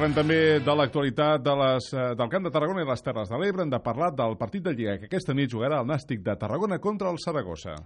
també de l'actualitat de les, eh, del Camp de Tarragona i les Terres de l'Ebre hem de parlar del partit de Lliga que aquesta nit jugarà el Nàstic de Tarragona contra el Saragossa.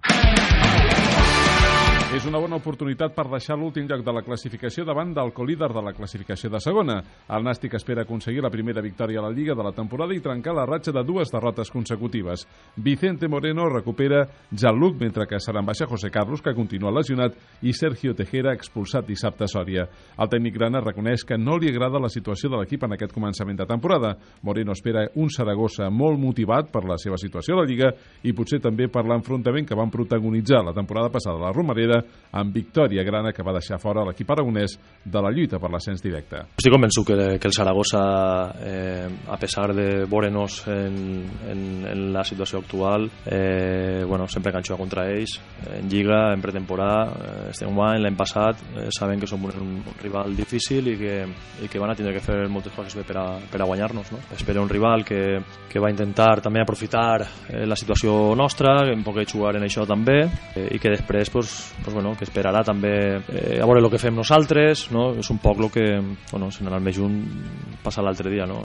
És una bona oportunitat per deixar l'últim lloc de la classificació davant del colíder de la classificació de segona. El Nàstic espera aconseguir la primera victòria a la Lliga de la temporada i trencar la ratxa de dues derrotes consecutives. Vicente Moreno recupera Jean-Luc, mentre que seran baixa José Carlos, que continua lesionat, i Sergio Tejera, expulsat dissabte a Sòria. El tècnic grana reconeix que no li agrada la situació de l'equip en aquest començament de temporada. Moreno espera un Saragossa molt motivat per la seva situació a la Lliga i potser també per l'enfrontament que van protagonitzar la temporada passada a la Romareda amb victòria grana que va deixar fora l'equip aragonès de la lluita per l'ascens directe. Estic convençut que, que el Saragossa, eh, a pesar de veure'ns en, en, en la situació actual, eh, bueno, sempre que han jugat contra ells, en Lliga, en pretemporada, eh, estem guany, l'any passat, eh, saben que som un, un rival difícil i que, i que van a tindre que fer moltes coses bé per a, per a guanyar-nos. No? Espero un rival que, que va intentar també aprofitar eh, la situació nostra, que en poder jugar en això també, eh, i que després pues, pues, bueno, que esperarà també eh, a veure el que fem nosaltres, no? és un poc el que bueno, en el més junt passa l'altre dia. No?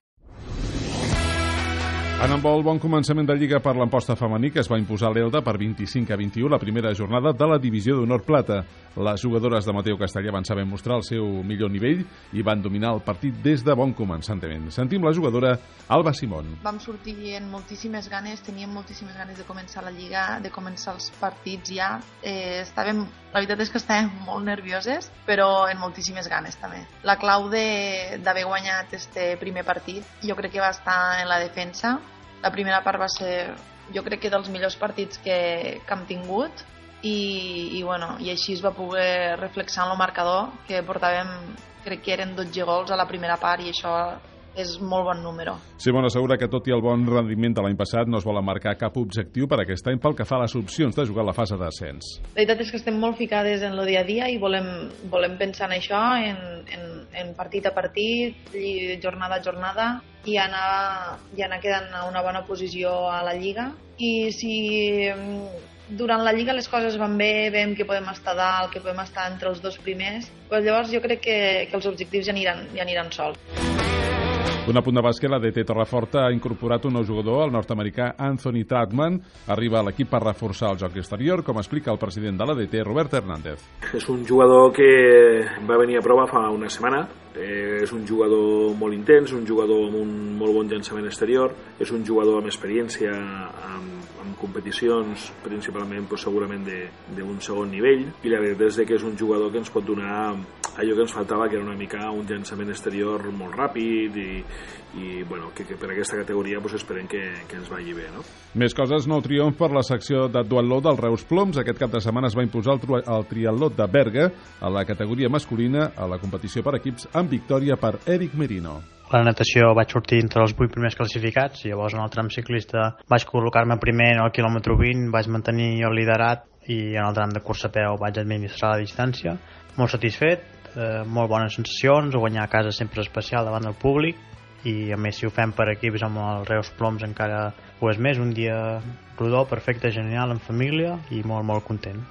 En handbol, bon començament de Lliga per l'emposta femení que es va imposar l'Elda per 25 a 21 la primera jornada de la divisió d'honor plata. Les jugadores de Mateo Castellà van saber mostrar el seu millor nivell i van dominar el partit des de bon començament. Sentim la jugadora Alba Simón. Vam sortir amb moltíssimes ganes, teníem moltíssimes ganes de començar la Lliga, de començar els partits ja. Eh, estàvem, la veritat és que estàvem molt nervioses, però en moltíssimes ganes també. La clau d'haver guanyat este primer partit jo crec que va estar en la defensa, la primera part va ser, jo crec que dels millors partits que, que hem tingut i, i, bueno, i així es va poder reflexar en el marcador, que portàvem, crec que eren 12 gols a la primera part i això és molt bon número. Simona assegura que tot i el bon rendiment de l'any passat no es volen marcar cap objectiu per aquest any pel que fa a les opcions de jugar a la fase d'ascens. La veritat és que estem molt ficades en el dia a dia i volem, volem pensar en això, en, en, en partit a partit, jornada a jornada i anar, i anar quedant a una bona posició a la Lliga. I si mm, durant la Lliga les coses van bé, veiem que podem estar dalt, que podem estar entre els dos primers, doncs llavors jo crec que, que els objectius ja aniran, ja aniran sols. Un apunt de bàsquet, la DT Torreforta ha incorporat un nou jugador, el nord-americà Anthony Troutman. Arriba a l'equip per reforçar el joc exterior, com explica el president de la DT, Robert Hernández. És un jugador que va venir a prova fa una setmana. Eh, és un jugador molt intens, un jugador amb un molt bon llançament exterior, és un jugador amb experiència amb, competicions principalment pues, segurament d'un segon nivell i la veritat és que és un jugador que ens pot donar allò que ens faltava que era una mica un llançament exterior molt ràpid i, i bueno, que, que per aquesta categoria pues, esperem que, que ens vagi bé. No? Més coses, nou triomf per la secció de duatló del Reus Ploms. Aquest cap de setmana es va imposar el, el triatló de Berga a la categoria masculina a la competició per equips amb victòria per Eric Merino. La natació vaig sortir entre els 8 primers classificats, llavors en el tram ciclista vaig col·locar-me primer al quilòmetre 20, vaig mantenir el liderat i en el tram de cursa a peu vaig administrar la distància. Molt satisfet, eh, molt bones sensacions, guanyar a casa sempre especial davant del públic i a més si ho fem per equips amb els Reus Ploms encara ho és més, un dia rodó, perfecte, genial, en família i molt, molt content.